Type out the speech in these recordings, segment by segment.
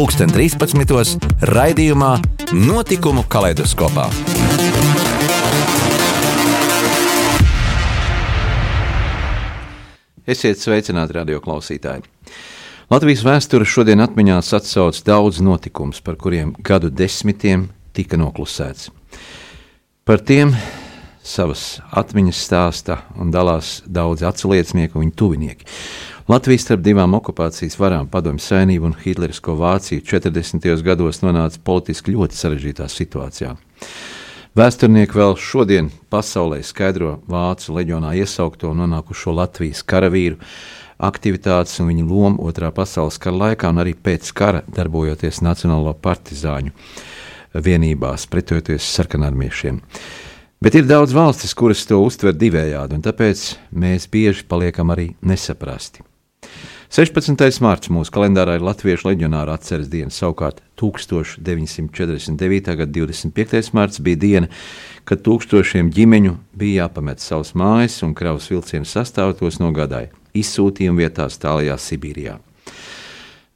pulksten 13. raidījumā Notikumu kaleidoskopā. Esiet sveicināti, radio klausītāji! Latvijas vēsture šodien atmiņās atsauc daudz notikumus, par kuriem gadu desmitiem tika noklusēts. Par tiem savas atmiņas stāsta un dalās daudzi atsliecinieki un viņu tuvinieki. Latvijas starp divām okupācijas varām, Padomju Savienību un Hitlerisko Vāciju 40. gados nonāca politiski ļoti sarežģītā situācijā. Vēsturnieki vēl šodien pasaulē skaidro vācu leģionā iesaukto un nonākušo Latvijas karavīru aktivitātes un viņu lomu Otrā pasaules kara laikā un arī pēc kara darbojoties Nacionālo partizāņu vienībās, pretojoties sarkanarmiešiem. Bet ir daudz valstis, kuras to uztver divējādi, un tāpēc mēs bieži paliekam arī nesaprasti. 16. mārciņā mūsu kalendārā ir Latviešu leģionāra atceres diena. Savukārt 1949. gada 25. mārciņa bija diena, kad tūkstošiem ģimeņu bija jāpamet savas mājas un kravas vilcienu sastāvā tos nogādāja izsūtījuma vietās tālajā Sibīrijā.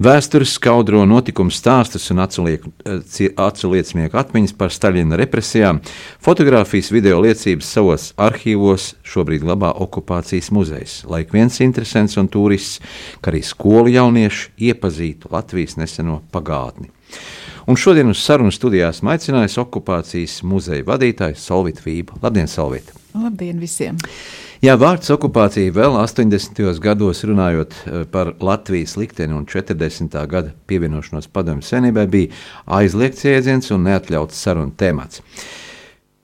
Vēstures skaudro notikumu stāstus un aculiecinieku atmiņas par Staļina represijām, fotografijas video liecības savos arhīvos šobrīd glabā okupācijas muzejs, lai viens interesants un turists, kā arī skolu jaunieši iepazītu Latvijas neseno pagātni. Un šodien uz sarunu studijās aicinājis okupācijas muzeja vadītājs Solvit Vība. Labdien, Solvit! Labdien visiem! Jā, vārds okupācija vēl 80. gados runājot eh, par Latvijas likteni un 40. gada pievienošanos padomju senībai bija aizliegts jēdziens un neatļauts sarunu temats.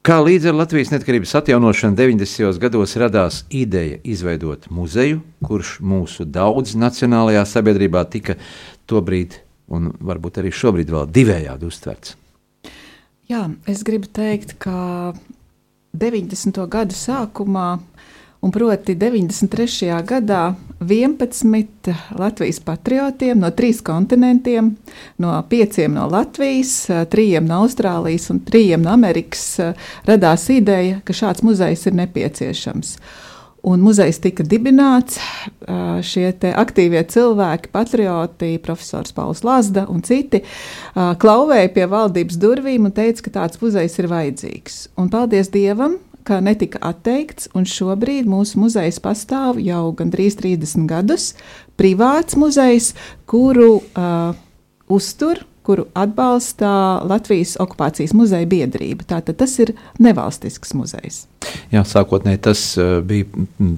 Kā līdz ar Latvijas neatkarības atjaunošanu 90. gados radās ideja izveidot muzeju, kurš mūsu daudz nacionālajā sabiedrībā tika tobrīd un varbūt arī šobrīd vēl divējādi uztverts. Jā, es gribu teikt, ka 90. gadu sākumā Un proti 93. gadā 11 Latvijas patriotiem no trīs kontinentiem, no pieciem no Latvijas, trījiem no Austrālijas un trījiem no Amerikas, radās ideja, ka šāds muzejs ir nepieciešams. Un muzejs tika dibināts. Šie aktīvie cilvēki, patrioti, profesors Pauls Lazda un citi, klauvēja pie valdības durvīm un teica, ka tāds muzejs ir vajadzīgs. Un paldies Dievam, ka netika atteikts, un šobrīd mūsu muzejs pastāv jau gandrīz 30 gadus. Privāts muzejs, kuru uh, uztur kuru atbalsta Latvijas okupācijas muzeja biedrība. Tātad tas ir nevalstisks muzejs. Jā, sākotnēji tas uh, bija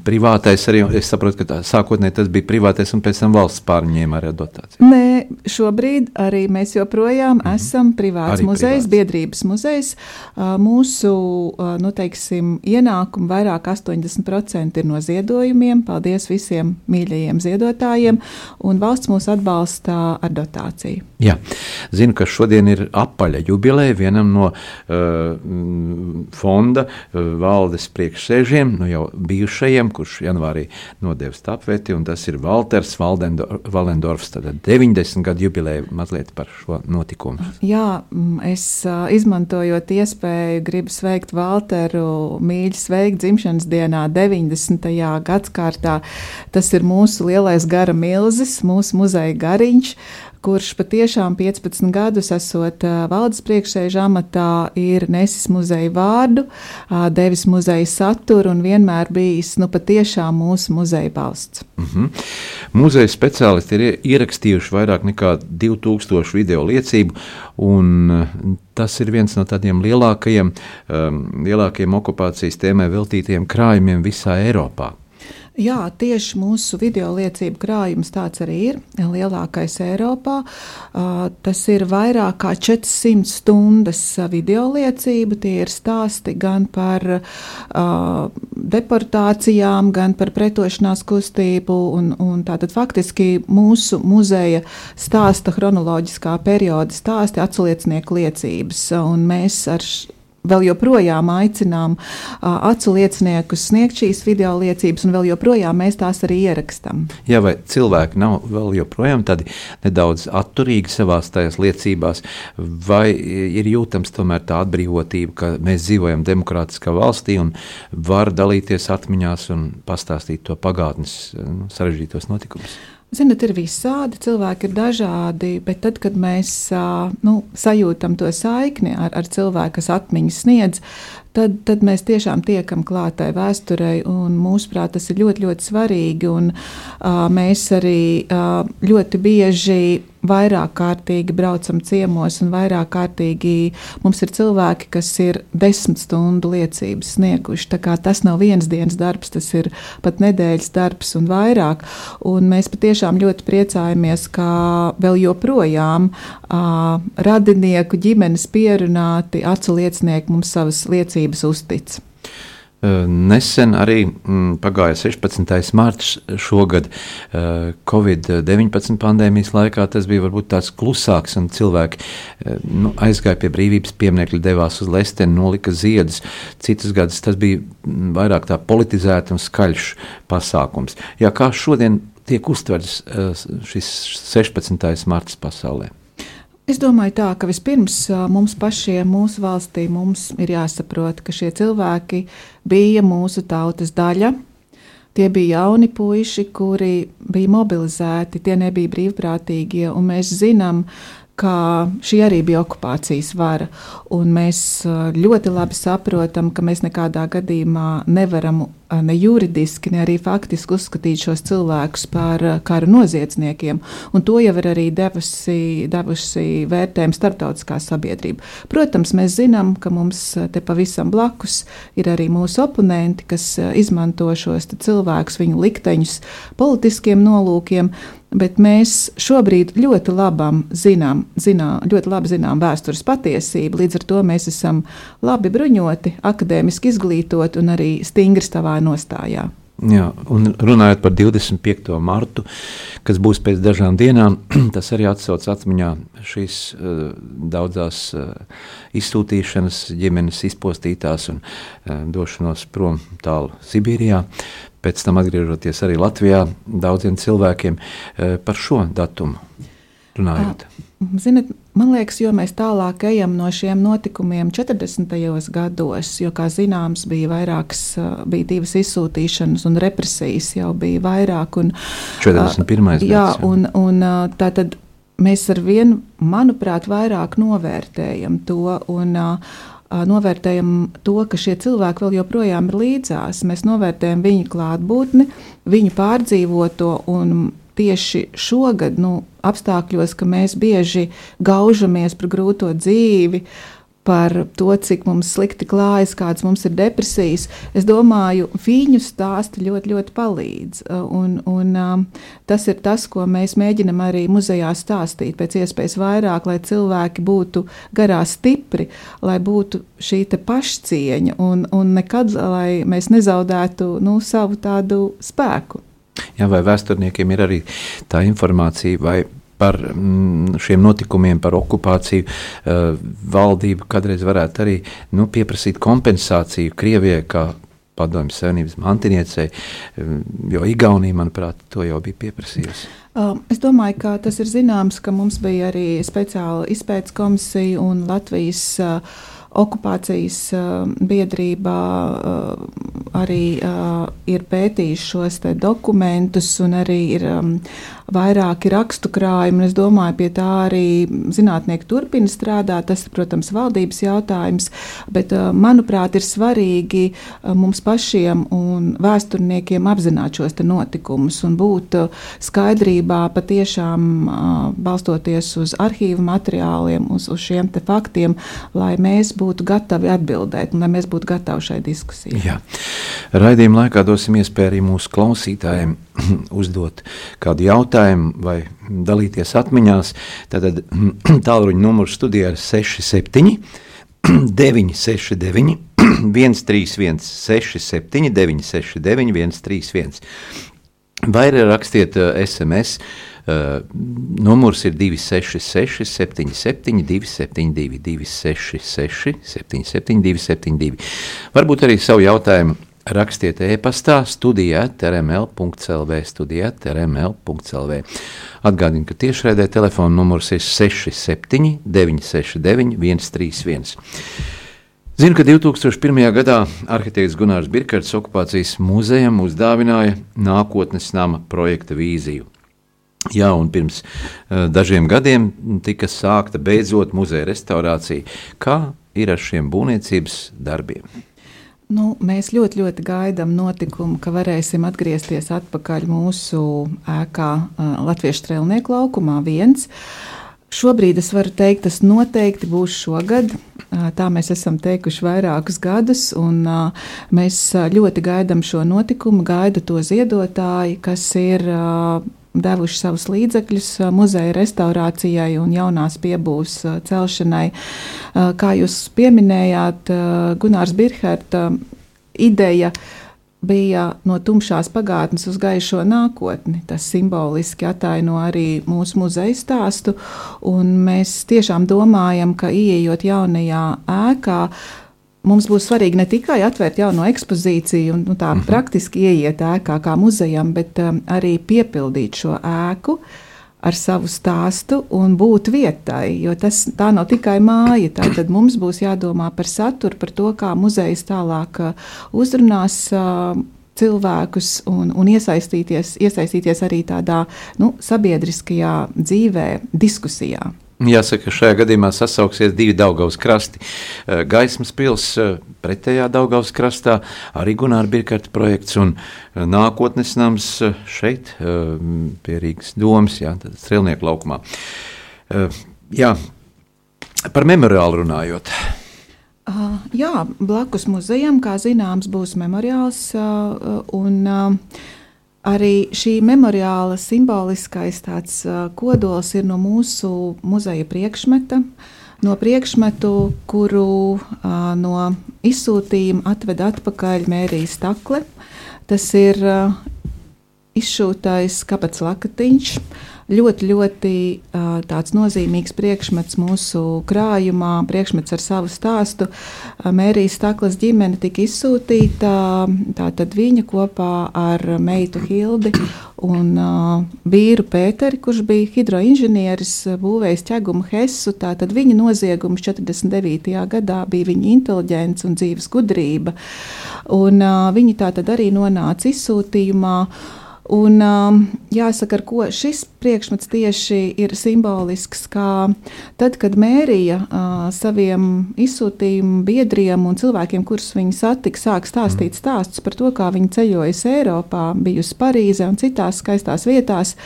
privātais. Arī, es saprotu, ka tā, sākotnēji tas bija privātais, un pēc tam valsts pārņēma arī dotāciju. Nē, šobrīd arī mēs joprojām mm -hmm. esam privāts arī muzejs, privāts. biedrības muzejs. Uh, mūsu uh, nu, teiksim, ienākumi vairāk 80% ir no ziedojumiem. Paldies visiem mīļajiem ziedotājiem, un valsts mūs atbalsta ar dotāciju. Jā. Zinu, ka šodien ir apaļa jubileja vienam no uh, fonda uh, valdes priekšsēžiem, nu jau bijušajiem, kurš janvārī nodeva stapveti, un tas ir Walters Valendorfs. Tad 90 gadu jubileja mazliet par šo notikumu. Jā, es uh, izmantojot iespēju, gribu sveikt Walteru mīļi sveikt dzimšanas dienā 90. gadskārtā. Tas ir mūsu lielais gara milzis, mūsu muzeja gariņš kurš patiešām 15 gadus esot valdes priekšsēža amatā, ir nesis muzeja vārdu, devis muzeja saturu un vienmēr bijis nu, patiešām mūsu muzeja balsts. Mm -hmm. Muzeja speciālisti ir ierakstījuši vairāk nekā 2000 video liecību, un tas ir viens no tādiem lielākajiem, um, lielākajiem okupācijas tēmai veltītiem krājumiem visā Eiropā. Jā, tieši mūsu video liecību krājums tāds arī ir. Lielākais Eiropā. Tas ir vairāk kā 400 stundas video liecību. Tie ir stāsti gan par deportācijām, gan par pretošanās kustību. Un, un tātad faktiski mūsu muzeja stāsta chronoloģiskā perioda stāsti atsliecinieku liecības. Un mēs ar vēl joprojām aicinām uh, acu lieciniekus sniegt šīs video liecības, un vēl joprojām mēs tās arī ierakstām. Jā, vai cilvēki nav vēl joprojām tādi nedaudz atturīgi savās tajās liecībās, vai ir jūtams tomēr tā atbrīvotība, ka mēs dzīvojam demokrātiskā valstī un var dalīties atmiņās un pastāstīt to pagātnes nu, sarežģītos notikumus? Ziniet, ir visādi, cilvēki ir dažādi, bet tad, kad mēs nu, sajūtam to saikni ar, ar cilvēku, kas atmiņas sniedz, tad, tad mēs tiešām tiekam klātai vēsturei, mūsuprāt, tas ir ļoti, ļoti svarīgi. Un, mēs arī ļoti bieži vairāk kārtīgi braucam ciemos, un vairāk kārtīgi mums ir cilvēki, kas ir desmit stundu liecības snieguši. Tas nav viens dienas darbs, tas ir pat nedēļas darbs un vairāk. Un mēs patiešām ļoti priecājamies, ka vēl joprojām uh, radinieku ģimenes pierunāti acu liecinieki mums savas liecības uztic. Nesen arī mm, pagāja 16. mārts šogad Covid-19 pandēmijas laikā. Tas bija varbūt tāds klusāks, un cilvēki nu, aizgāja pie brīvības pieminiekļa, devās uz lesteni, nolika ziedus. Citus gadus tas bija mm, vairāk tā politizēts un skaļš pasākums. Jā, kā šodien tiek uztverts šis 16. mārts pasaulē? Es domāju, tā, ka vispirms mums pašiem, mūsu valstī, mums ir jāsaprot, ka šie cilvēki bija mūsu tautas daļa. Tie bija jauni puiši, kuri bija mobilizēti, tie nebija brīvprātīgie, mēs zinām, ka šī arī bija okupācijas vara. Mēs ļoti labi saprotam, ka mēs nekādā gadījumā nevaram ne juridiski, ne arī faktiski uzskatīt šos cilvēkus par kara noziedzniekiem. Un to jau ir arī devusi, devusi vērtējumu starptautiskā sabiedrība. Protams, mēs zinām, ka mums te pavisam blakus ir arī mūsu oponenti, kas izmanto šos cilvēkus, viņu likteņus politiskiem nolūkiem. Bet mēs šobrīd ļoti, zinām, zinām, ļoti labi zinām vēstures patiesību. Līdz ar to mēs esam labi bruņoti, akadēmiski izglītoti un arī stingri savā nostājā. Jā, un runājot par 25. martu, kas būs pēc dažām dienām, tas arī atsauc atmiņā šīs uh, daudzās uh, izsūtīšanas, ģimenes izpostītās un uh, došanos prom tālu Sibīrijā. Pēc tam atgriežoties arī Latvijā daudziem cilvēkiem uh, par šo datumu runājot. À. Ziniet, man liekas, jo mēs tālāk ejam no šiem notikumiem 40. gados, jo, kā zināms, bija vairākas, bija divas izsūtīšanas un represijas jau bija vairāk. Un, 41. Jā, gads, un, un tā tad mēs ar vienu, manuprāt, vairāk novērtējam to. Un, novērtējam to, ka šie cilvēki vēl joprojām ir līdzās. Mēs novērtējam viņu klātbūtni, viņu pārdzīvoto un tieši šogad, nu, apstākļos, ka mēs bieži gaužamies par grūto dzīvi, par to, cik mums slikti klājas, kādas mums ir depresijas. Es domāju, viņu stāsti ļoti, ļoti palīdz. Un, un, um, tas ir tas, ko mēs mēģinam arī muzejā stāstīt. Pēc iespējas vairāk, lai cilvēki būtu garā stipri, lai būtu šī pašcieņa un, un nekad, lai mēs nezaudētu nu, savu tādu spēku. Jā, vai vēsturniekiem ir arī tā informācija, vai par mm, šiem notikumiem, par okupāciju, uh, valdība kādreiz varētu arī nu, pieprasīt kompensāciju Krievijai, kā padomju savienības mantiniecei, eh, jo Igaunija, manuprāt, to jau bija pieprasījusi. Uh, es domāju, ka tas ir zināms, ka mums bija arī speciāla izpētes komisija un Latvijas uh, okupācijas biedrībā arī ir pētījuši šos dokumentus un arī ir vairāki rakstu krājumi. Es domāju, pie tā arī zinātnieki turpina strādāt. Tas, protams, ir valdības jautājums, bet, manuprāt, ir svarīgi mums pašiem un vēsturniekiem apzināt šos notikumus un būt skaidrībā patiešām balstoties uz arhīvu materiāliem, uz, uz šiem faktiem, lai mēs būtu gatavi atbildēt un lai mēs būtu gatavi šai diskusijai. Jā. Raidījuma laikā dosim iespēju arī mūsu klausītājiem uzdot kādu jautājumu vai dalīties atmiņās. Tātad tālruņa numurs studijā ir 67 969 131 67 969 131 vai arī rakstiet SMS. Uh, numurs ir 266, 77, 272, 266, 77, 272. Varbūt arī savu jautājumu rakstiet e-pastā studijā trml.clv. Studijā trml.clv. Atgādinu, ka tiešraidē telefona numurs ir 67, 969, 131. Zinu, ka 2001. gadā arhitekts Gunārs Birkards okupācijas muzejam uzdāvināja nākotnes nama projekta vīziju. Jā, un pirms uh, dažiem gadiem tika sākta beidzot muzeja restaurācija. Kā ir ar šiem būvniecības darbiem? Nu, mēs ļoti, ļoti gaidām notikumu, ka varēsim atgriezties atpakaļ mūsu ēkā uh, Latviešu strēlnieku laukumā viens. Šobrīd es varu teikt, tas noteikti būs šogad. Uh, tā mēs esam teikuši vairākus gadus, un mēs ļoti gaidām šo notikumu, gaida to ziedotāji, kas ir devuši savus līdzekļus muzeja restaurācijai un jaunās piebūves celšanai. Kā jūs pieminējāt, Gunārs Birherta ideja bija no tumšās pagātnes uz gaišo nākotni. Tas simboliski ataino arī mūsu muzeja stāstu, mēs tiešām domājam, ka ieejot jaunajā ēkā, mums būs svarīgi ne tikai atvērt jauno ekspozīciju un nu, tā mm -hmm. praktiski ieiet ēkā kā muzejam, bet um, arī piepildīt šo ēku ar savu stāstu un būt vietai. Jo tas tā nav tikai māja. Tad mums būs jādomā par saturu, par to, kā muzejs tālāk uh, uzrunās. Uh, cilvēkus un, un iesaistīties, iesaistīties arī tādā nu, sabiedriskajā dzīvē, diskusijā. Jāsaka, šajā gadījumā sasauksies divi Daugavas krasti. Eh, Gaismas pils eh, pretējā Daugavas krastā, arī Gunāra Birkarta projekts un eh, nākotnes nams šeit pie Rīgas domas, jā, tad strelnieku laukumā. Jā, par memoriālu runājot. Uh, jā, blakus muzejam, kā zināms, būs memoriāls uh, un uh, Arī šī memoriāla simboliskais tāds, kodols ir no mūsu muzeja priekšmeta, no priekšmetu, kuru no izsūtījuma atveda atpakaļ Mērijas Stakle. Tas ir izšūtais kapats lakatiņš. Ļoti, ļoti tāds nozīmīgs priekšmets mūsu krājumā, priekšmets ar savu stāstu. Mērijas Staklas ģimene tika izsūtīta, tātad viņa kopā ar meitu Hildi un vīru Pēteri, kurš bija hidroinženieris, būvējis ķegumu Hesu. Tātad viņa noziegums 49. gadā bija viņa inteliģence un dzīves gudrība. Un, viņi tātad arī nonāca izsūtījumā. Uh, Un, um, jāsaka, ar ko šis priekšmets tieši ir simbolisks, kā tad, kad Mērija uh, saviem izsūtījumu biedriem un cilvēkiem, kurus viņi satika, sāk stāstīt stāstus par to, kā viņi ceļojusi Eiropā, bijusi Parīzē un citās skaistās vietās,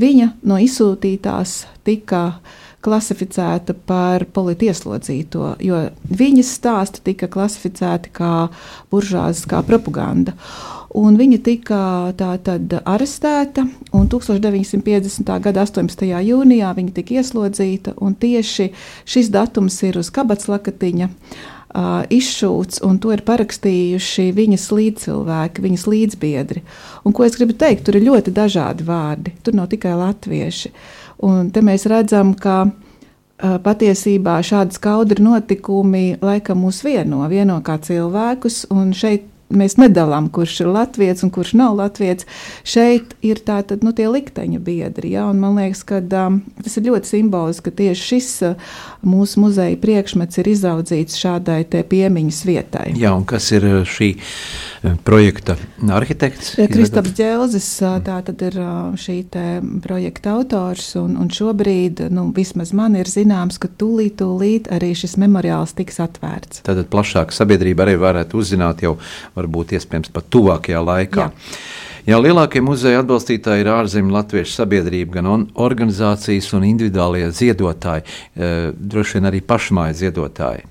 viņa no izsūtītās tika klasificēta par politieslodzīto, jo viņas stāsti tika klasificēti kā buržāzes, kā propaganda. Un viņa tika tātad arestēta, un 1950. gada 18. jūnijā viņa tika ieslodzīta, un tieši šis datums ir uz kabatslakatiņa. Uh, izšūts, un to ir parakstījuši viņas līdzcilvēki, viņas līdzbiedri. Un, ko es gribu teikt, tur ir ļoti dažādi vārdi. Tur nav tikai latvieši. Un te mēs redzam, ka patiesībā šādi skaudri notikumi laikam mūs vieno, vieno kā cilvēkus, un šeit mēs nedalām, kurš ir latviečs un kurš nav latviečs. Šeit ir tātad nu, tie likteņa biedri. Ja? Man liekas, ka um, tas ir ļoti simboliski, ka tieši šis uh, mūsu muzeja priekšmets ir izaudzīts šādai piemiņas vietai. Jā, un kas ir uh, šī uh, projekta arhitekts? Kristaps Dželzis, uh, tā tad ir šī projekta autors, un, un šobrīd, nu, vismaz man ir zināms, ka tūlīt, tūlīt arī šis memoriāls tiks atvērts. Tātad plašāka sabiedrība arī varētu uzzināt jau varbūt iespējams pat tuvākajā laikā. Jā. Jā, lielākie muzeja atbalstītāji ir ārzemju latviešu sabiedrība, gan organizācijas un individuālie ziedotāji, e, droši vien arī pašmāju ziedotāji.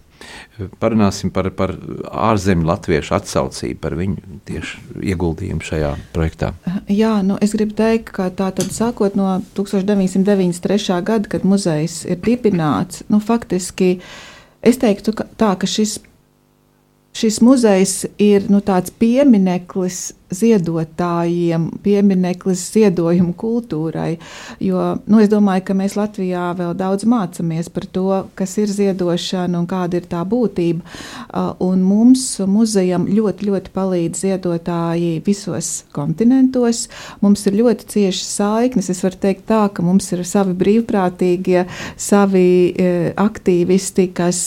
parunāsim par, par ārzemju latviešu atsaucību, par viņu tieši ieguldījumu šajā projektā. Jā, nu, es gribu teikt, ka tā tad sākot no 1993. gada, kad muzejs ir dibināts, nu, faktiski es teiktu ka tā, ka šis šis muzejs ir nu, tāds piemineklis ziedotājiem, piemineklis ziedojumu kultūrai. Jo nu, es domāju, ka mēs Latvijā vēl daudz mācāmies par to, kas ir ziedošana un kāda ir tā būtība. Un mums muzejam ļoti, ļoti palīdz ziedotāji visos kontinentos. Mums ir ļoti cieši saiknes. Es varu teikt tā, ka mums ir savi brīvprātīgie, savi aktīvisti, kas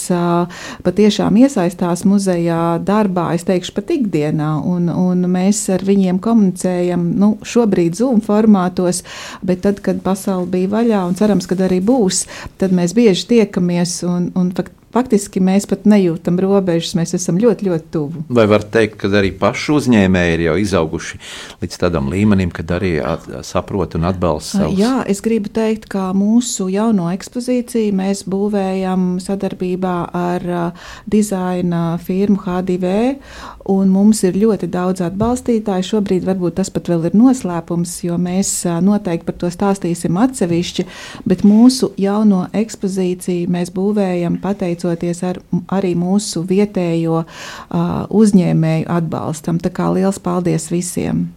patiešām iesaistās muzejā darbā, es teikšu, pat ikdienā. Un, un mēs ar viņiem komunicējam nu, šobrīd Zoom formātos, bet tad, kad pasaule bija vaļā un cerams, ka arī būs, tad mēs bieži tiekamies un, un Faktiski mēs pat nejūtam robežas, mēs esam ļoti, ļoti tuvu. Vai var teikt, ka arī paši uzņēmēji ir jau izauguši līdz tādam līmenim, kad arī at, saprot un atbalsta savus? Jā, es gribu teikt, ka mūsu jauno ekspozīciju mēs būvējam sadarbībā ar uh, dizaina firmu HDV, un mums ir ļoti daudz atbalstītāju. Šobrīd varbūt tas pat vēl ir noslēpums, jo mēs uh, noteikti par to stāstīsim atsevišķi, bet mūsu jauno ekspozīciju mēs būvējam pateicoties pateicoties ar, arī mūsu vietējo uh, uzņēmēju atbalstam. Tā kā liels paldies visiem!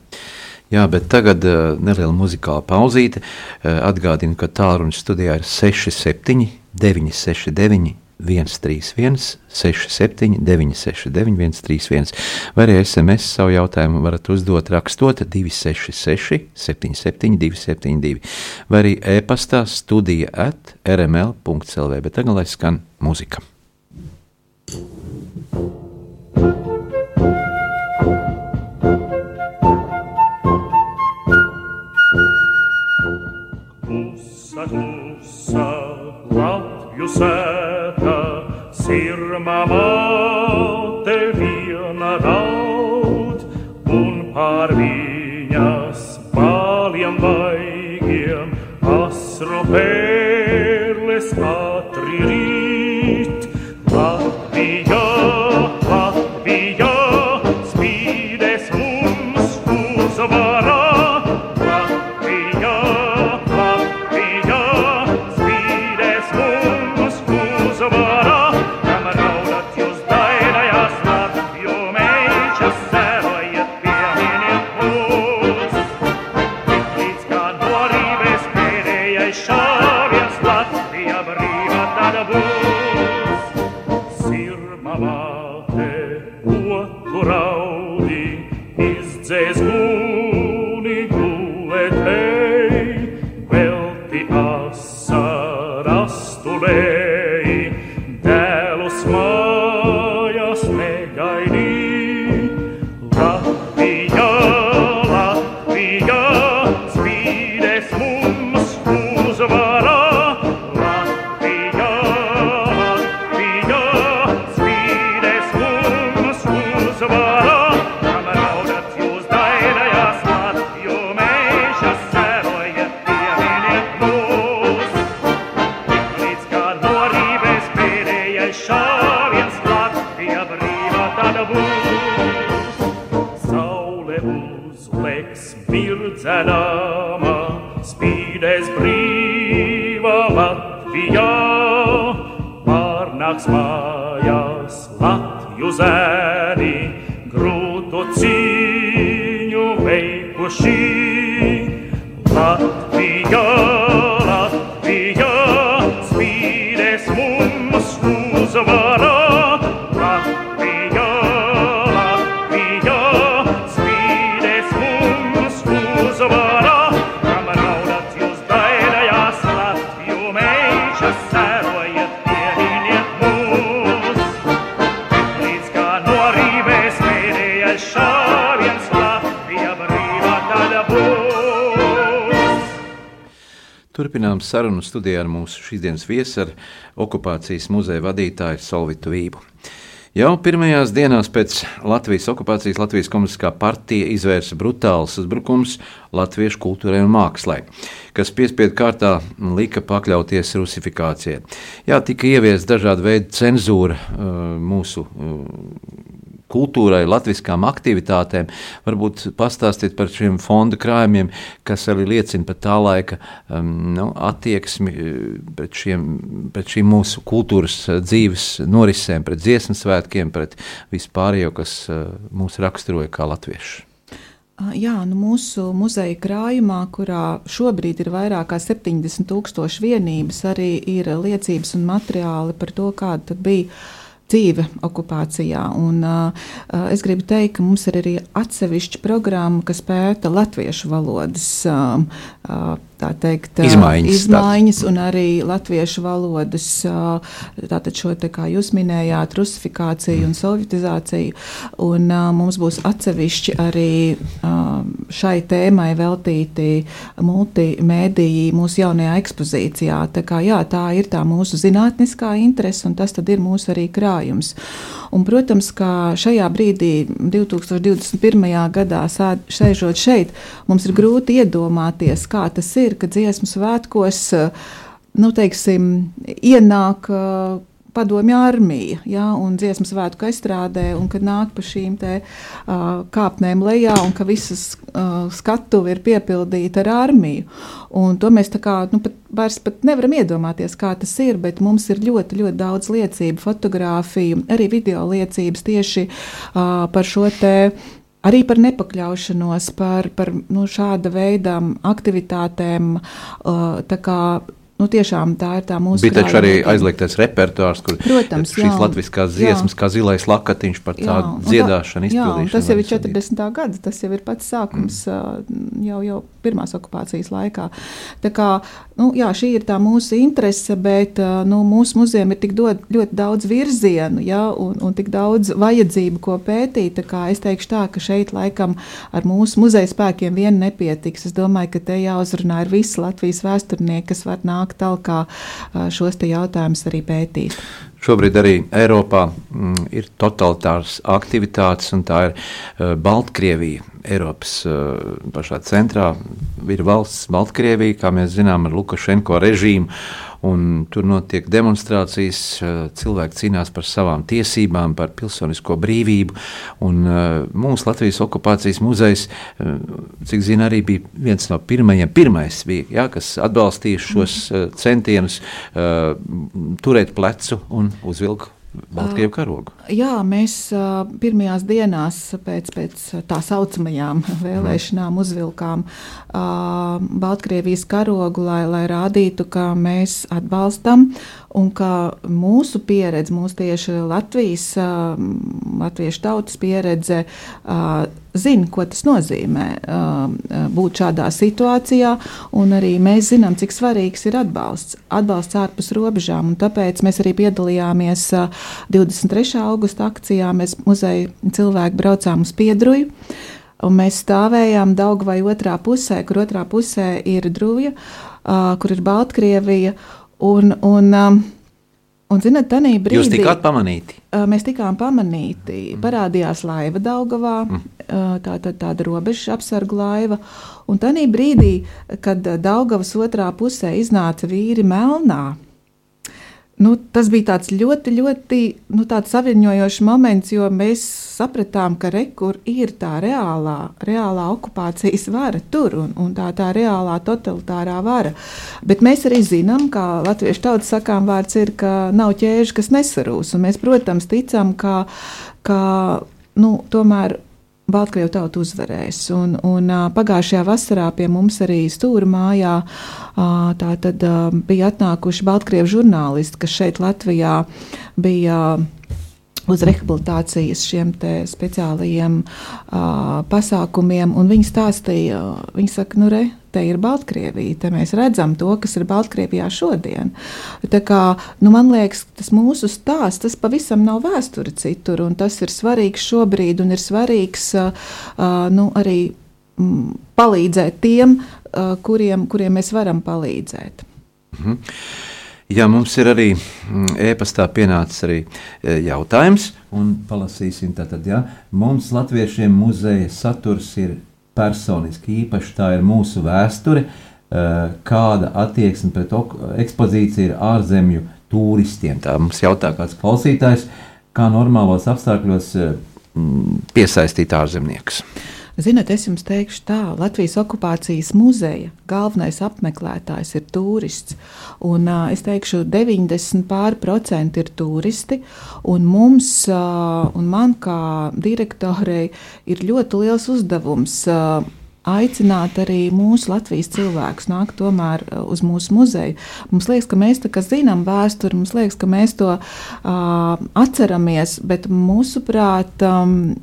Jā, bet tagad uh, neliela muzikāla pauzīte. Uh, atgādinu, ka tālruņa studijā ir 67, 969, 131, 67, 969, 131. Vai arī SMS savu jautājumu varat uzdot rakstot 266, 77, 272, vai arī e-pastā studija at rml.clv. Bet tagad lai skan mūzika. Klusa, klusa, Latviju sēta, sirmā māte viena raud, un pār viņas baliem vaigiem asru des brillantes. Sarunu studijā ar mūsu šīsdienas viesu, ar okupācijas muzeja vadītāju Solvitu Vību. Jau pirmajās dienās pēc Latvijas okupācijas Latvijas komunistiskā partija izvērsa brutāls uzbrukums latviešu kultūrai un mākslai, kas piespiedu kārtā lika pakļauties rusifikācijai. Jā, tika ieviesta dažāda veida cenzūra uh, mūsu uh, kultūrai, latviskām aktivitātēm. Varbūt pastāstīt par šiem fonda krājumiem, kas arī liecina par tā laika um, nu, attieksmi uh, pret, šiem, pret šīm mūsu kultūras uh, dzīves norisēm, pret dziesmu svētkiem, pret vispārējo, kas uh, mūs raksturoja kā latviešus. Jā, nu mūsu muzeja krājumā, kurā šobrīd ir vairāk kā 70 tūkstoši vienības, arī ir liecības un materiāli par to, kāda bija dzīve okupācijā. Un, uh, es gribu teikt, ka mums ir arī atsevišķa programma, kas pēta latviešu valodas uh, teikt, izmaiņas, izmaiņas un arī latviešu valodas, tātad šo, te, kā jūs minējāt, rusifikāciju un sovietizāciju. Un, mums būs atsevišķi arī šai tēmai veltīti multimēdiji mūsu jaunajā ekspozīcijā. Tā, kā, jā, tā ir tā mūsu zinātniskā interese un tas ir mūsu arī krājums. Un, protams, ka šajā brīdī, 2021. gadā, sēžot šeit, mums ir grūti iedomāties, kā tas ir, ka dziesmu svētkos nu, teiksim, ienāk padomju armija ja, un dziesmu svētku aizstrādē, un kad nāk pa šīm te, uh, kāpnēm lejā, un ka visas uh, skatuve ir piepildīta ar armiju. Un to mēs kā nu, pat, vairs pat nevaram iedomāties, kā tas ir, bet mums ir ļoti, ļoti daudz liecību, fotografiju, arī video liecības tieši uh, par šo te arī par nepakļaušanos, par, par nu, šāda veida aktivitātēm. Uh, Nu, tiešām tā ir tā mūsu. Bija taču arī aizliegtais repertuārs, kur Protams, šīs jā, latviskās dziesmas, jā. kā zilais lakatiņš par tādu jā, dziedāšanu, izpildīšanu. Tas jau ir 40. gada, tas jau ir pats sākums mm. jau, jau pirmās okupācijas laikā. Tā kā, nu, jā, šī ir tā mūsu interese, bet nu, mūsu muzejam ir tik dod, ļoti daudz virzienu jā, un, un tik daudz vajadzību, ko pētīt. Es teikšu tā, ka šeit laikam ar mūsu muzeja spēkiem vien nepietiks. Es domāju, ka te jāuzrunā ir visi Latvijas vēsturnieki, kas var nākt tālāk šos jautājumus arī pētīt. Šobrīd arī Eiropā mm, ir totalitāras aktivitātes, un tā ir uh, Baltkrievija. Eiropas uh, pašā centrā ir valsts Baltkrievija, kā mēs zinām, ar Lukašenko režīmu. Tur notiek demonstrācijas, cilvēki cīnās par savām tiesībām, par pilsonisko brīvību. Un, mūsu Latvijas okupācijas muzejs, cik zinu, arī bija viens no pirmajiem, pirmais bija, ja, kas atbalstīja šos centienus turēt plecu un uzvilkt Baltkrievu karogu. Jā, mēs pirmajās dienās pēc, pēc tā saucamajām vēlēšanām uzvilkām Baltkrievijas karogu, lai, lai rādītu, ka mēs atbalstam un ka mūsu pieredze, mūsu tieši Latvijas, latviešu tautas pieredze zina, ko tas nozīmē būt šādā situācijā, un arī mēs zinām, cik svarīgs ir atbalsts, atbalsts ārpus robežām, un tāpēc mēs arī piedalījāmies 23. augusta akcijā, mēs muzeja cilvēki braucām uz Piedruju, un mēs stāvējām Daugavai otrā pusē, kur otrā pusē ir Druja, kur ir Baltkrievija, un, un Un, zināt, tanī brīdī jūs tikāt pamanīti. Mēs tikām pamanīti. Mm. Parādījās laiva Daugavā, mm. tā, tā, tāda robeža apsarga laiva. Un tanī brīdī, kad Daugavas otrā pusē iznāca vīri Melnā, Nu, tas bija ļoti, ļoti nu, saviņojošs moments, jo mēs sapratām, ka rekur ir tā reālā, reālā okupācijas vara tur un, un tā, tā reālā totalitārā vara. Bet mēs arī zinām, ka latviešu tautas sakām vārds ir, ka nav ķēžu, kas nesarūs. Un mēs, protams, ticam, ka, ka nu, tomēr Baltkrievu tauta uzvarēs. Un, un, pagājušajā vasarā pie mums arī stūra mājā tad, bija atnākuši Baltkrievu žurnālisti, kas šeit Latvijā bija uz rehabilitācijas šiem speciālajiem uh, pasākumiem. Viņi stāstīja, viņi saka, nu, re, te ir Baltkrievija, te mēs redzam to, kas ir Baltkrievijā šodien. Tā kā, nu, man liekas, tas mūsu stāsts, tas pavisam nav vēsture citur, un tas ir svarīgs šobrīd, un ir svarīgs uh, nu, arī mm, palīdzēt tiem, uh, kuriem, kuriem mēs varam palīdzēt. Mhm. Jā, mums ir arī mm, e-pastā pienācis arī e, jautājums, un palasīsim tātad, ja mums latviešiem muzeja saturs ir personiski īpaši, tā ir mūsu vēsture, e, kāda attieksme pret ekspozīciju ir ārzemju turistiem. Tā mums jautā kāds klausītājs, kā normālos apstākļos e, piesaistīt ārzemniekus. Ziniet, es jums teikšu tā, Latvijas okupācijas muzeja galvenais apmeklētājs ir turists. Un, uh, es teikšu, 90% ir turisti. Un mums, uh, un man kā direktorei, ir ļoti liels uzdevums. Uh, aicināt arī mūsu Latvijas cilvēkus nākt tomēr uz mūsu muzeju. Mums liekas, ka mēs zinām vēsturi, mums liekas, ka mēs to uh, atceramies, bet mūsuprāt, um,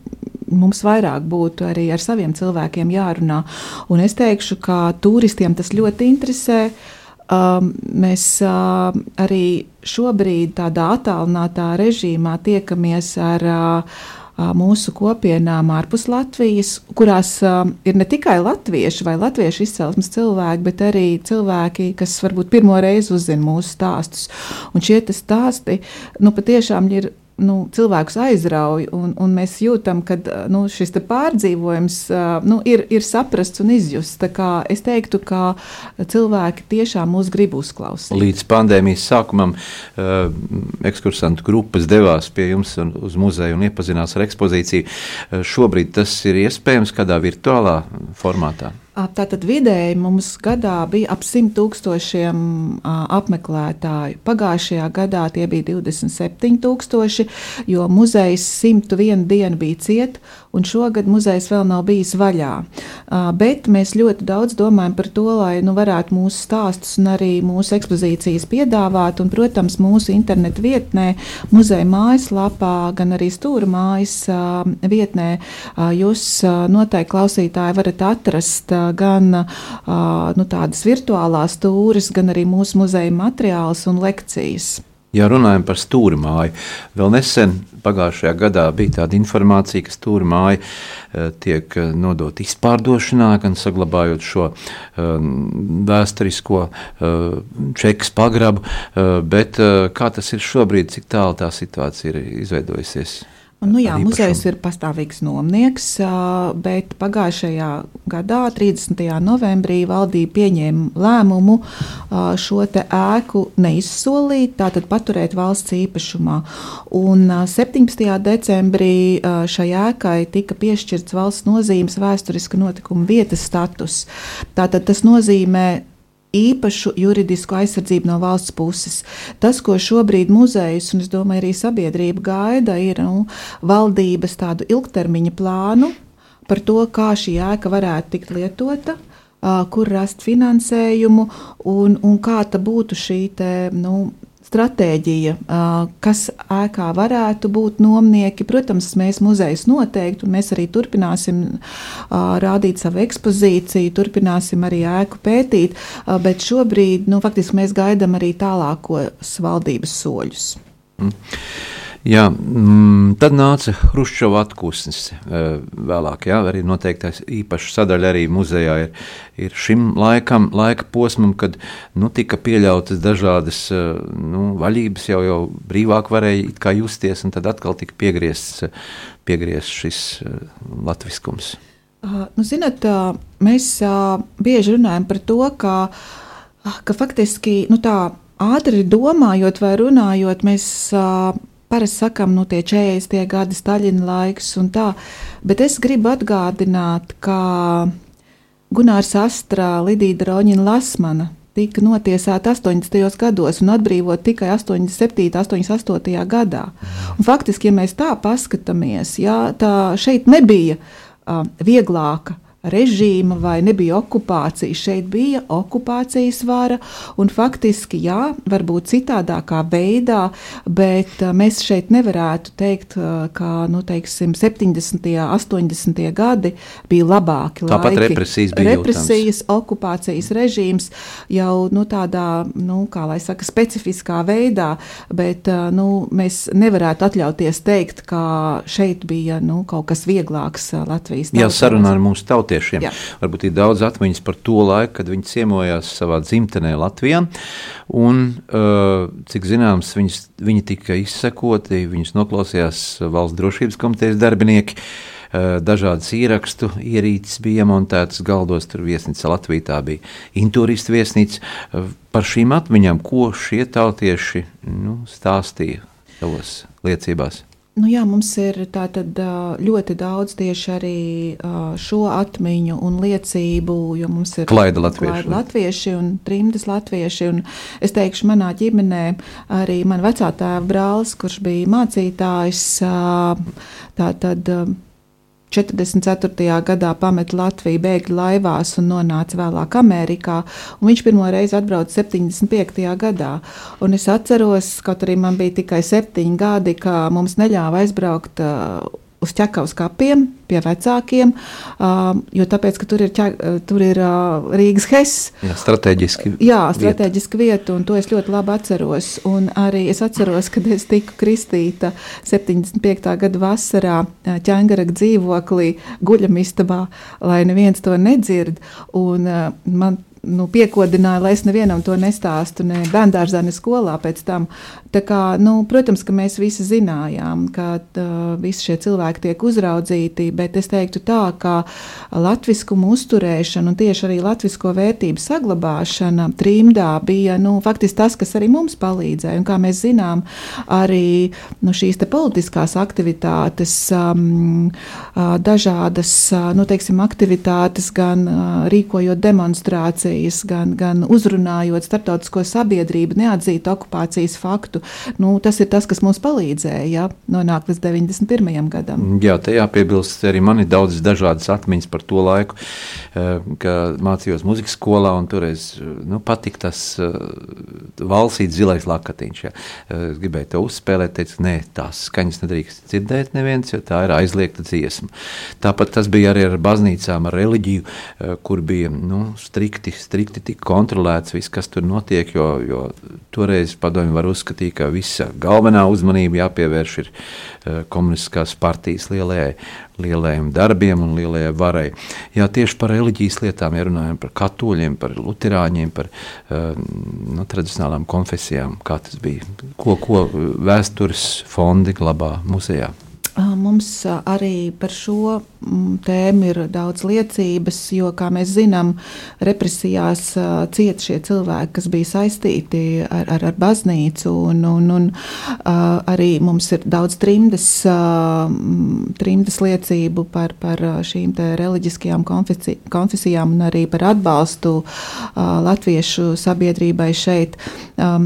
mums vairāk būtu arī ar saviem cilvēkiem jārunā. Un es teikšu, ka turistiem tas ļoti interesē. Um, mēs uh, arī šobrīd tādā attālinātā režīmā tiekamies ar uh, mūsu kopienām ārpus Latvijas, kurās uh, ir ne tikai latvieši vai latviešu izcelsmes cilvēki, bet arī cilvēki, kas varbūt pirmo reizi uzzina mūsu stāstus. Un šie stāsti nu, patiešām ir nu, cilvēkus aizrauj, un, un mēs jūtam, ka nu, šis pārdzīvojums nu, ir, ir saprasts un izjusts. Es teiktu, ka cilvēki tiešām mūs grib uzklausīt. Līdz pandēmijas sākumam uh, ekskursantu grupas devās pie jums uz muzeju un iepazinās ar ekspozīciju. Uh, šobrīd tas ir iespējams kādā virtuālā formātā. Tātad vidēji mums gadā bija ap 100 tūkstošiem apmeklētāju. Pagājušajā gadā tie bija 27 tūkstoši, jo muzejs 101 dienu bija ciet, un šogad muzejs vēl nav bijis vaļā. Bet mēs ļoti daudz domājam par to, lai nu, varētu mūsu stāstus un arī mūsu ekspozīcijas piedāvāt, un, protams, mūsu internetu vietnē, muzeja mājaslapā, gan arī stūra mājas vietnē jūs noteikti klausītāji varat atrast gan nu, tādas virtuālās stūres, gan arī mūsu muzeja materiālus un lekcijas. Ja runājam par stūri māju, vēl nesen pagājušajā gadā bija tāda informācija, ka stūri māja tiek nodot izpārdošanā, gan saglabājot šo vēsturisko čekas pagrabu, bet kā tas ir šobrīd, cik tālu tā situācija ir izveidojusies? Un, nu, jā, muzejs ir pastāvīgs nomnieks, bet pagājušajā gadā, 30. novembrī, valdība pieņēma lēmumu šo ēku neizsolīt, tātad paturēt valsts īpašumā. Un 17. decembrī šai ēkai tika piešķirts valsts nozīmes vēsturiska notikuma vietas status. Tātad tas nozīmē īpašu juridisku aizsardzību no valsts puses. Tas, ko šobrīd muzejs un, es domāju, arī sabiedrība gaida, ir nu, valdības tādu ilgtermiņa plānu par to, kā šī ēka varētu tikt lietota. Kur rast finansējumu un, un kāda būtu šī te, nu, stratēģija, kas ēkā varētu būt nomnieki. Protams, mēs muzejus noteikti, un mēs arī turpināsim rādīt savu ekspozīciju, turpināsim arī ēku pētīt, bet šobrīd nu, faktiski mēs gaidām arī tālākos valdības soļus. Mm. Jā, mm, tad nāca Hruščova atpūsnis eh, vēlāk. Jā, arī noteikti īpaša sadaļa arī muzejā ir, ir šim laikam, laika posmam, kad nu, tika pieļautas dažādas eh, nu, vaļības, jau, jau brīvāk varēja justies, un tad atkal tika piegriezts, piegriezts šis latviskums. Nu, zinat, mēs bieži runājam par to, ka, ka faktiski nu, tā ātri domājot vai runājot, mēs parasti sakām, nu, tie 40 gadi, Staļina laiks un tā, bet es gribu atgādināt, ka Gunārs Astra, Lidija Droņina Lasmana tika notiesāta 80. gados un atbrīvot tikai 87. un 88. gadā. Un faktiski, ja mēs tā paskatāmies, jā, tā šeit nebija uh, vieglāka režīma vai nebija okupācija. Šeit bija okupācijas vara, un faktiski, jā, varbūt citādākā veidā, bet mēs šeit nevarētu teikt, ka nu, teiksim, 70. un 80. gadi bija labāki. Tāpat laiki. represijas bija. Represijas, jūtams. okupācijas režīms jau nu, tādā, nu, kā lai saka, specifiskā veidā, bet nu, mēs nevarētu atļauties teikt, ka šeit bija nu, kaut kas vieglāks Latvijas. Jā, sarunā ar mūsu tautu tautiešiem. Jā. Varbūt ir daudz atmiņas par to laiku, kad viņi ciemojās savā dzimtenē Latvijā. Un, uh, cik zināms, viņas, viņi tika izsekoti, viņus noklausījās valsts drošības komitejas darbinieki. Uh, dažādas ierakstu ierīces bija iemontētas galdos, tur viesnīca Latvijā, tā bija intūristu viesnīca. Uh, par šīm atmiņām, ko šie tautieši nu, stāstīja savos liecībās? Nu jā, mums ir tātad, ļoti daudz tieši arī šo atmiņu un liecību, jo mums ir klaida latvieši, klaida latvieši un trimdas latvieši. Un es teikšu, manā ģimenē arī man vecā tēva brālis, kurš bija mācītājs, tātad 44. gadā pameta Latviju bēgļu laivās un nonāca vēlāk Amerikā. Viņš pirmo reizi atbrauca 75. gadā. Un es atceros, kaut arī man bija tikai septiņi gadi, ka mums neļāva aizbraukt uh, uz ķekavas kapiem pie vecākiem, uh, jo tāpēc, tur ir, ķek, tur ir uh, Rīgas Hess. Jā, strateģiski. Jā, strateģiski vieta. vieta, un to es ļoti labi atceros. Un arī es atceros, kad es tiku kristīta 75. gada vasarā ķēngaraga dzīvoklī guļamistabā, lai neviens to nedzird. Un, uh, man nu, piekodināja, lai es nevienam to nestāstu, ne bērngārzā, ne skolā pēc tam. Tā kā, nu, protams, ka mēs visi zinājām, ka uh, visi šie cilvēki tiek uzraudzīti, bet es teiktu tā, ka latviskumu uzturēšana un tieši arī latvisko vērtību saglabāšana trimdā bija nu, faktiski tas, kas arī mums palīdzēja. Un, kā mēs zinām, arī nu, šīs politiskās aktivitātes, um, uh, dažādas uh, nu, teiksim, aktivitātes, gan uh, rīkojot demonstrācijas, diskusijas, gan, gan uzrunājot starptautisko sabiedrību, neatzīt okupācijas faktu. Nu, tas ir tas, kas mums palīdzēja ja, nonākt līdz 91. gadam. Jā, te jāpiebilst, arī man ir daudz dažādas atmiņas par to laiku, eh, ka mācījos muzikas skolā un toreiz nu, patika tas eh, valsīts zilais lakatiņš. Ja. Es gribēju to uzspēlēt, teicu, nē, tās skaņas nedrīkst dzirdēt neviens, jo tā ir aizliegta dziesma. Tāpat tas bija arī ar baznīcām, ar reliģiju, eh, kur bija nu, strikti strikti tika kontrolēts viss, kas tur notiek, jo, jo toreiz padomju var uzskatīt, ka visa galvenā uzmanība jāpievērš ir uh, komunistiskās partijas lielajai, lielajiem darbiem un lielajai varai. Jā, tieši par reliģijas lietām, ja runājam par katoļiem, par luterāņiem, par uh, no, tradicionālām konfesijām, kā tas bija, ko, ko vēstures fondi glabā muzejā. Mums arī par šo tēmu ir daudz liecības, jo, kā mēs zinām, represijās cieta šie cilvēki, kas bija saistīti ar, ar, ar baznīcu. Un, un, un, arī mums ir daudz trimdes, trimdes liecību par, par šīm reliģiskajām konfesi, konfesijām un arī par atbalstu latviešu sabiedrībai šeit.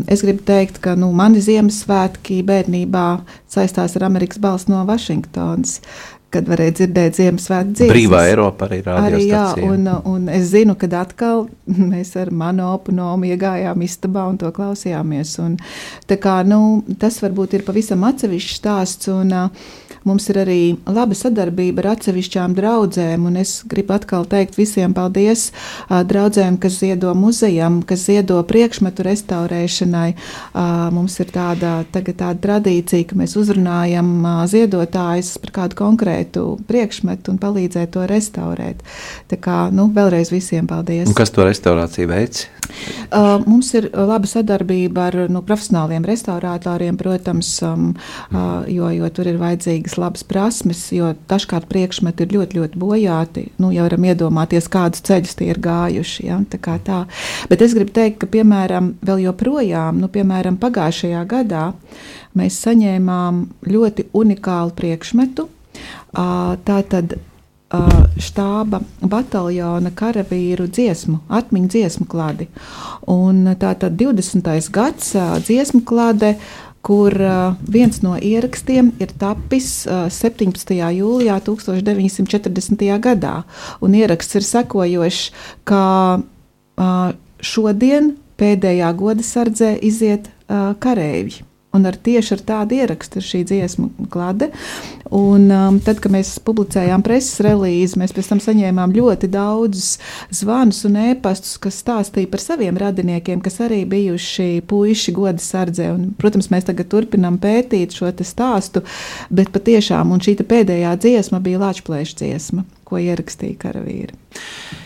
Es gribu teikt, ka nu, mani Ziemassvētki bērnībā saistās ar Amerikas balstu no Vašingtonas. Kad varēja dzirdēt Ziemassvētku dziesmas. Brīvā Eiropa arī rādījās. Arī, jā, un, un es zinu, ka atkal mēs ar manu oponomu iegājām istabā un to klausījāmies. Un, kā, nu, tas varbūt ir pavisam atsevišķs stāsts. Un, uh, Mums ir arī laba sadarbība ar atsevišķām draudzēm, un es gribu atkal teikt visiem paldies draudzēm, kas ziedo muzejam, kas ziedo priekšmetu restaurēšanai. Mums ir tāda, tāda tradīcija, ka mēs uzrunājam ziedotājus par kādu konkrētu priekšmetu un palīdzēt to restaurēt. Tā kā nu, vēlreiz visiem paldies. Un kas to restaurāciju veids? Uh, mums ir laba sadarbība ar nu, profesionāliem restauratoriem, protams, um, uh, jo, jo tur ir vajadzīgas labas prasmes, jo dažkārt priekšmeti ir ļoti, ļoti bojāti. Nu, jau varam iedomāties, kādus ceļus tie ir gājuši. Ja? Tā tā. Bet es gribu teikt, ka, piemēram, vēl joprojām, nu, piemēram, pagājušajā gadā mēs saņēmām ļoti unikālu priekšmetu. Uh, tā tad štāba bataljona karavīru dziesmu, atmiņu dziesmu klādi. Un tā tad 20. gads dziesmu klāde, kur viens no ierakstiem ir tapis 17. jūlijā 1940. gadā. Un ieraksts ir sekojošs, ka šodien pēdējā goda sardzē iziet kareivji. Un ar tieši ar tādu ierakstu ir šī dziesma klade. Un, um, tad, kad mēs publicējām preses relīzi, mēs pēc tam saņēmām ļoti daudzus zvanus un ēpastus, kas stāstīja par saviem radiniekiem, kas arī bijuši puiši goda sardzē. Un, protams, mēs tagad turpinām pētīt šo stāstu, bet patiešām šī pēdējā dziesma bija Latvijas dziesma, ko ierakstīja karavīri.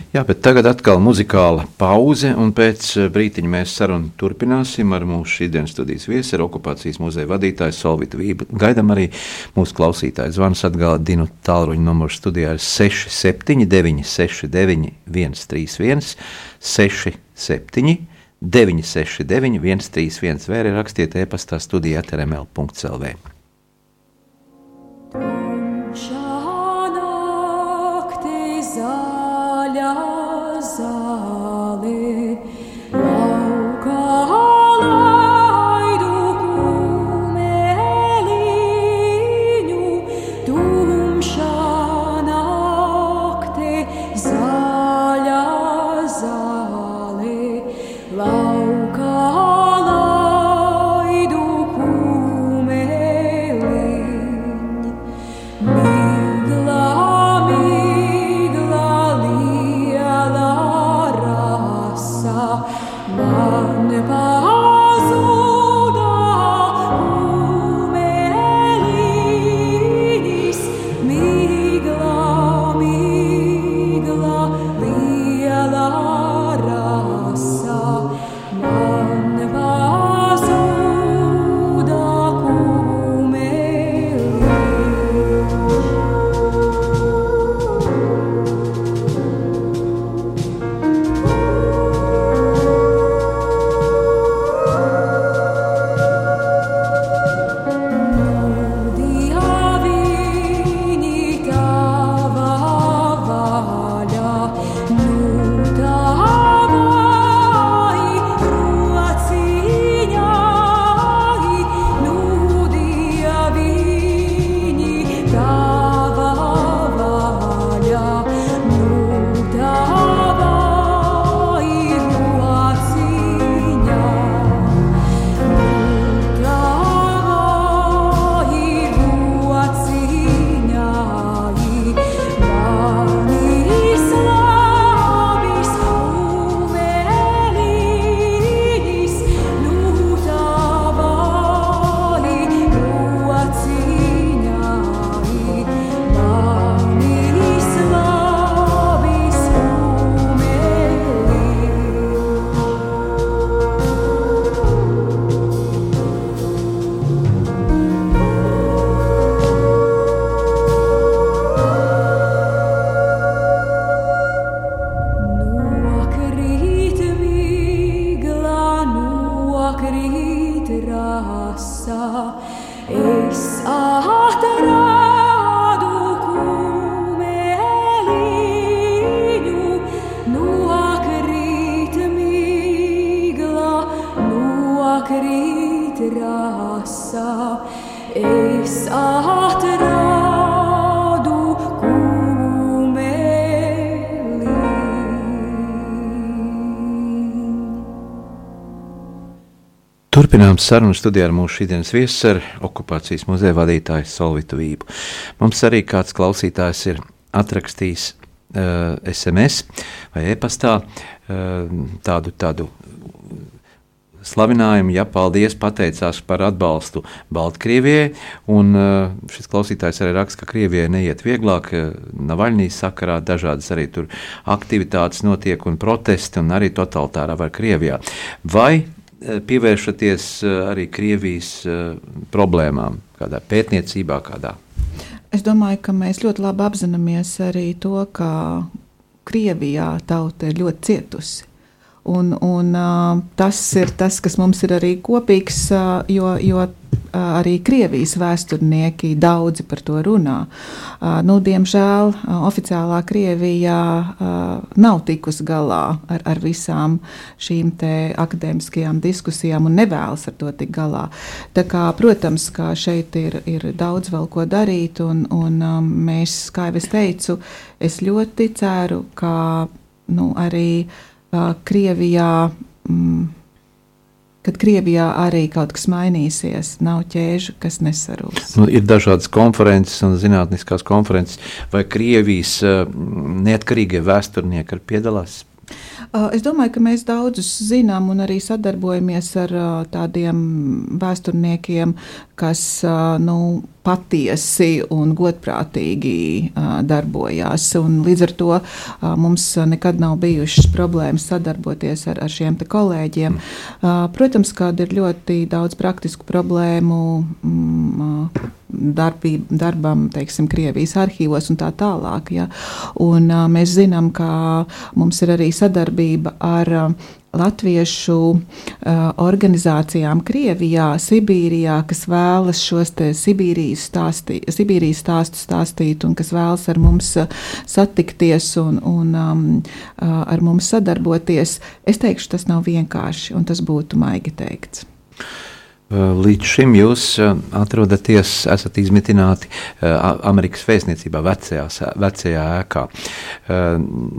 Jā, bet tagad atkal muzikāla pauze, un pēc eh, brīdiņa mēs sarunu turpināsim ar mūsu šīsdienas studijas viesi, ar okupācijas muzeja vadītāju Solvitu Vību. Gaidām arī mūsu klausītāju zvans atgādinu tālruņa numuru studijā ir 679 69 131 67 969 131 vai arī rakstiet e-pastā studijā trml.lv. Turpinām sarunu studijā ar mūsu šīsdienas viesu, ar okupācijas muzeja vadītāju Solvitu Vību. Mums arī kāds klausītājs ir atrakstījis uh, SMS vai e-pastā uh, tādu, tādu slavinājumu, ja paldies, pateicās par atbalstu Baltkrievijai. Un uh, šis klausītājs arī raksta, ka Krievijai neiet vieglāk, Navaļnijas sakarā dažādas arī tur aktivitātes notiek un protesti un arī totalitārā var Krievijā. Vai Eh, pievēršaties eh, arī Krievijas eh, problēmām, kādā pētniecībā, kādā? Es domāju, ka mēs ļoti labi apzināmies arī to, ka Krievijā tauta ir ļoti cietusi. Un, un, tas ir tas, kas mums ir arī kopīgs, jo, jo arī Krievijas vēsturnieki daudzi par to runā. Nu, diemžēl oficiālā Krievijā nav tikusi galā ar, ar visām šīm akadēmiskajām diskusijām un nevēlas ar to tikt galā. Tā kā, protams, ka šeit ir, ir daudz vēl ko darīt, un, un mēs, kā jau es teicu, es ļoti ceru, ka nu, arī Krievijā. Mm, kad Krievijā arī kaut kas mainīsies. Nav ķēžu, kas nesarūs. Nu, ir dažādas konferences un zinātniskās konferences, vai Krievijas neatkarīgie vēsturnieki piedalās. Es domāju, ka mēs daudzus zinām un arī sadarbojamies ar tādiem vēsturniekiem, kas nu, patiesi un godprātīgi darbojās. Un līdz ar to mums nekad nav bijušas problēmas sadarboties ar, ar šiem kolēģiem. Protams, ka ir ļoti daudz praktisku problēmu mm, darbī, darbam, teiksim, Krievijas arhīvos un tā tālāk. Ja? Un, mēs zinām, ka mums ir arī sadarbība ar latviešu uh, organizācijām Krievijā, Sibīrijā, kas vēlas šos Sibīrijas, stāstī, Sibīrijas stāstus stāstīt un kas vēlas ar mums satikties un, un um, uh, ar mums sadarboties. Es teikšu, tas nav vienkārši, un tas būtu maigi teikts. Līdz šim jūs atrodaties, esat izmitināti Amerikas vēstniecībā, vecajā, vecajā ēkā.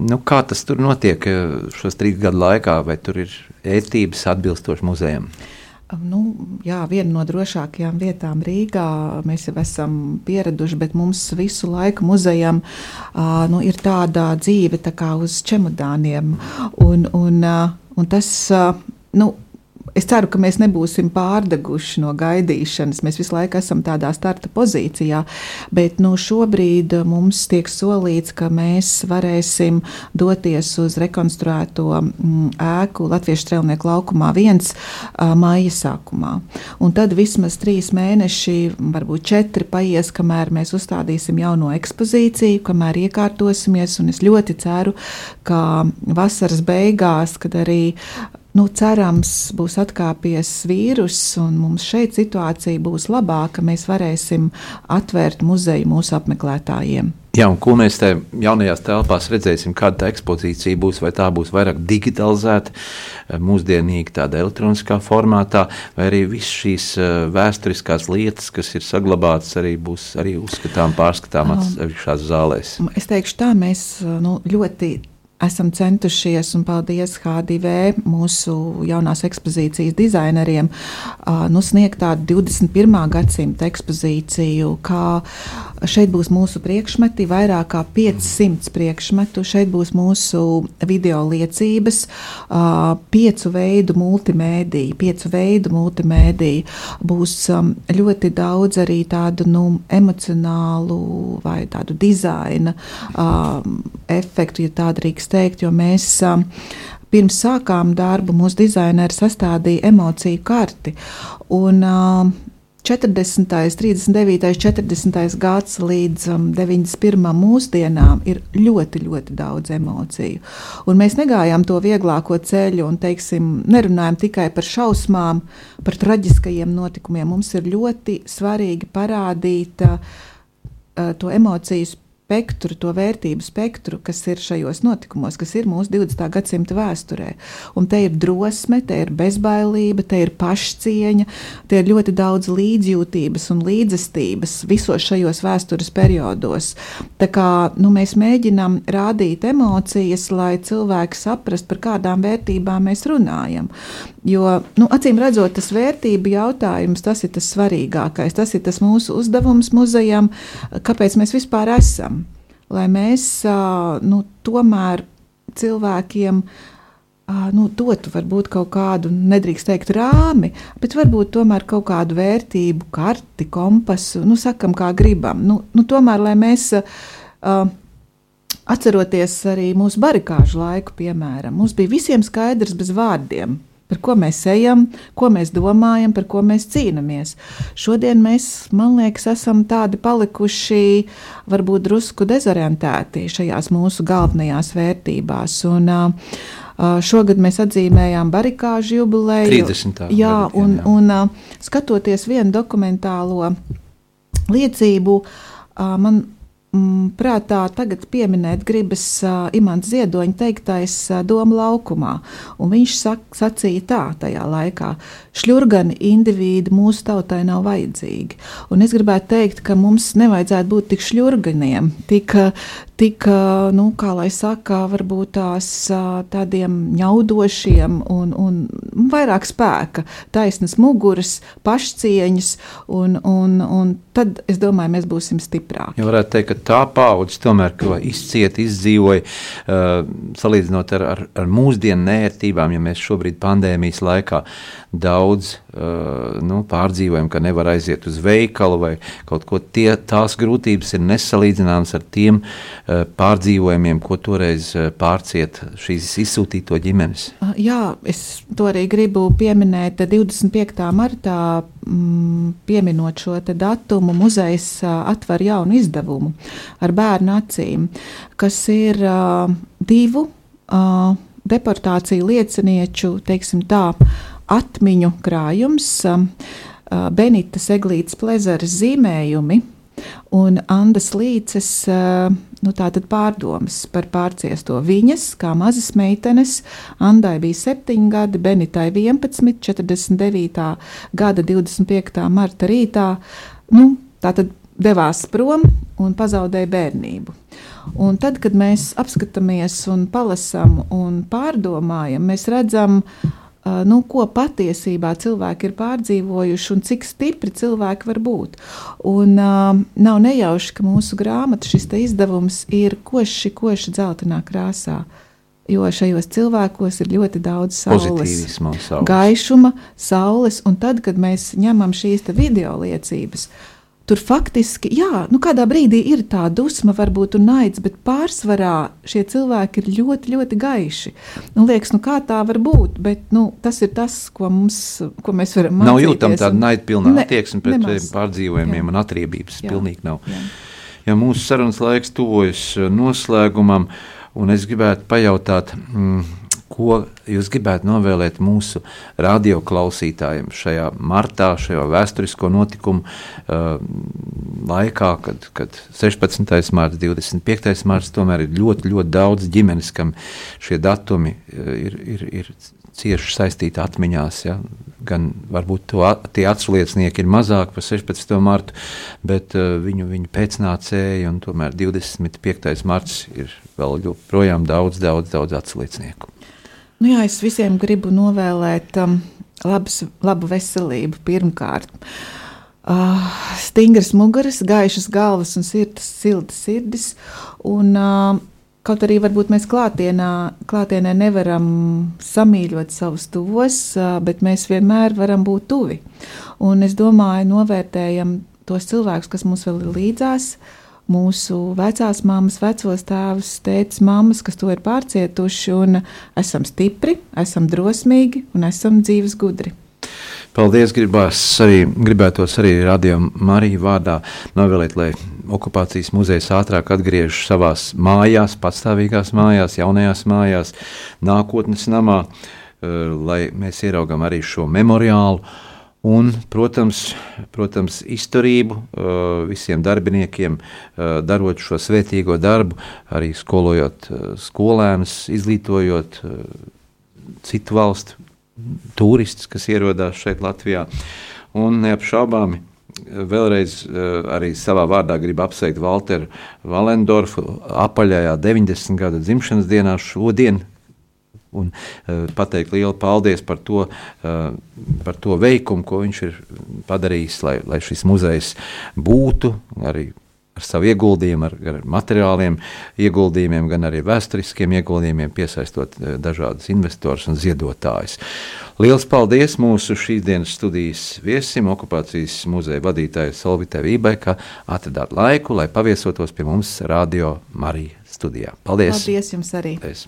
Nu, kā tas tur notiek šos trīs gadu laikā, vai tur ir ētības atbilstoši muzejam? Nu, jā, viena no drošākajām vietām Rīgā. Mēs jau esam pieraduši, bet mums visu laiku muzejam uh, nu, ir tāda dzīve tā kā uz čemodāniem. Un, un, uh, un tas, uh, nu, Es ceru, ka mēs nebūsim pārdeguši no gaidīšanas. Mēs visu laiku esam tādā starta pozīcijā, bet nu, šobrīd mums tiek solīts, ka mēs varēsim doties uz rekonstruēto mm, ēku Latviešu strēlnieku laukumā viens māja sākumā. Un tad vismaz trīs mēneši, varbūt četri paies, kamēr mēs uzstādīsim jauno ekspozīciju, kamēr iekārtosimies. Es ļoti ceru, ka vasaras beigās, kad arī nu, cerams, būs atkāpies vīrus, un mums šeit situācija būs labāka. Mēs varēsim atvērt muzeju mūsu apmeklētājiem. Jā, un ko mēs te jaunajās telpās redzēsim, kāda tā ekspozīcija būs, vai tā būs vairāk digitalizēta, mūsdienīga, tādā elektroniskā formātā, vai arī visas šīs eh, vēsturiskās lietas, kas ir saglabātas, arī būs arī uzskatām, pārskatām atsevišķās zālēs. Es teikšu tā, mēs nu, ļoti esam centušies, un paldies HDV, mūsu jaunās ekspozīcijas dizaineriem, nu, sniegt tādu 21. gadsimta ekspozīciju, kā šeit būs mūsu priekšmeti, vairāk kā 500 priekšmetu, šeit būs mūsu video liecības, piecu veidu multimēdija, piecu veidu multimēdija, būs ļoti daudz arī tādu nu, emocionālu vai tādu dizaina efektu, ja tā drīkst teikt, jo mēs pirms sākām darbu, mūsu dizaineri sastādīja emociju karti. Un, 40., 39., 40. gads līdz um, 91. mūsdienām ir ļoti, ļoti daudz emociju. Un mēs negājām to vieglāko ceļu un teiksim, nerunājam tikai par šausmām, par traģiskajiem notikumiem. Mums ir ļoti svarīgi parādīt uh, to emociju spektru, to vērtību spektru, kas ir šajos notikumos, kas ir mūsu 20. gadsimta vēsturē. Un te ir drosme, te ir bezbailība, te ir pašcieņa, te ir ļoti daudz līdzjūtības un līdzestības visos šajos vēstures periodos. Tā kā nu, mēs mēģinām rādīt emocijas, lai cilvēki saprastu, par kādām vērtībām mēs runājam. Jo, nu, acīm redzot, tas vērtību jautājums, tas ir tas svarīgākais, tas ir tas mūsu uzdevums muzejam, kāpēc mēs vispār esam lai mēs nu, tomēr cilvēkiem nu, dotu varbūt kaut kādu, nedrīkst teikt, rāmi, bet varbūt tomēr kaut kādu vērtību, karti, kompasu, nu, sakam, kā gribam. Nu, nu, tomēr, lai mēs uh, atceroties arī mūsu barikāžu laiku, piemēram, mums bija visiem skaidrs bez vārdiem par ko mēs ejam, ko mēs domājam, par ko mēs cīnāmies. Šodien mēs, man liekas, esam tādi palikuši, varbūt drusku dezorientēti šajās mūsu galvenajās vērtībās. Un, Šogad mēs atzīmējām barikāžu jubileju. 30. Jā, un, jā. un skatoties vienu dokumentālo liecību, man prātā tagad pieminēt gribas uh, Imants Ziedoņa teiktais uh, Doma laukumā. Un viņš sak, sacīja tā tajā laikā: šļurgani indivīdi mūsu tautai nav vajadzīgi. Un es gribētu teikt, ka mums nevajadzētu būt tik šļurganiem, tik, tik nu, kā lai saka, varbūt tās tādiem ņaudošiem un, un vairāk spēka, taisnas muguras, pašcieņas, un, un, un tad es domāju, mēs būsim stiprāki. Ja varētu teikt, ka tā paudze tomēr izcieta, izdzīvoja, uh, salīdzinot ar, ar, ar mūsdienu nērtībām, ja mēs šobrīd pandēmijas laikā daudz uh, nu, pārdzīvojam, ka nevar aiziet uz veikalu vai kaut ko tie, tās grūtības ir nesalīdzināmas ar tiem uh, pārdzīvojumiem, ko toreiz uh, pārciet šīs izsūtīto ģimenes. Jā, es to arī gribu pieminēt 25. martā, mm, pieminot šo datumu, muzejs atver jaunu izdevumu ar bērnu acīm, kas ir uh, divu uh, deportāciju liecinieču, teiksim tā, atmiņu krājums, um, uh, Benita Eglītas plezaras zīmējumi un Andas Līces uh, nu, pārdomas par pārciesto. Viņas, kā mazas meitenes, Andai bija 7 gadi, Benitai 11, 49. gada 25. marta rītā, nu, tātad devās prom un pazaudēja bērnību. Un tad, kad mēs apskatāmies un palasām un pārdomājam, mēs redzam, ka nu, ko patiesībā cilvēki ir pārdzīvojuši un cik stipri cilvēki var būt. Un, uh, nav nejauši, ka mūsu grāmata, šis izdevums ir koši, koši dzeltenā krāsā. Jo šajos cilvēkos ir ļoti daudz saules, saules. gaišuma, saules, un tad, kad mēs ņemam šīs video liecības, uh, Tur faktiski, jā, nu kādā brīdī ir tā dusma, varbūt naids, bet pārsvarā šie cilvēki ir ļoti, ļoti gaiši. Nu, liekas, nu kā tā var būt, bet nu, tas ir tas, ko, mums, ko mēs varam mācīties. Nav jūtama tāda naidpilna ne, attieksme pret nemaz. pārdzīvojumiem jā. un atriebības. Jā. Pilnīgi nav. Jā. Ja mūsu sarunas laiks tuvojas noslēgumam, un es gribētu pajautāt, mm, ko jūs gribētu novēlēt mūsu radioklausītājiem šajā martā, šajā vēsturisko notikumu uh, laikā, kad, kad 16. mārciņa, 25. mārciņa, tomēr ir ļoti, ļoti daudz ģimenes, kam šie datumi uh, ir, ir, ir cieši saistīti atmiņās. Ja? Gan varbūt to, tie atsliecinieki ir mazāk par 16. martu, bet uh, viņu, viņu pēcnācēji un tomēr 25. marts ir vēl joprojām daudz, daudz, daudz atsliecinieku. Nu jā, es visiem gribu novēlēt um, labas, labu veselību pirmkārt. Uh, stingras muguras, gaišas galvas un sirds, siltas sirdis. Un, uh, kaut arī mēs klātienā, klātienē nevaram samīļot savus tuvos, uh, bet mēs vienmēr varam būt tuvi. Un es domāju, novērtējam tos cilvēkus, kas mums vēl ir līdzās. Uh, mūsu vecās mammas, vecos tēvus, tētis, mammas, kas to ir pārcietuši, un esam stipri, esam drosmīgi un esam dzīves gudri. Paldies! Gribās arī, gribētos arī radio Mariju vārdā novēlēt, lai okupācijas muzejs ātrāk atgriežas savā mājās, patstāvīgās mājās, jaunajās mājās, nākotnes namā, eh, lai mēs ieraugam arī šo memoriālu Un, protams, protams, izturību uh, visiem darbiniekiem, uh, darot šo svētīgo darbu, arī skolojot uh, skolēnus, izglītojot citu valstu turistus, kas ierodās šeit Latvijā. Un neapšaubāmi vēlreiz arī savā vārdā gribu apsveikt Walteru Valendorfu apaļajā 90. gada dzimšanas dienā šodien, un uh, pateikt lielu paldies par to, uh, par to veikumu, ko viņš ir padarījis, lai, lai šis muzejs būtu arī ar savu ieguldījumu, ar, ar materiāliem ieguldījumiem, gan arī vēsturiskiem ieguldījumiem, piesaistot uh, dažādus investorus un ziedotājus. Lielas paldies mūsu šīs dienas studijas viesim, okupācijas muzeja vadītājai Solvitē Vībai, ka atradāt laiku, lai paviesotos pie mums Radio Marija studijā. Paldies! Paldies jums arī! Paldies.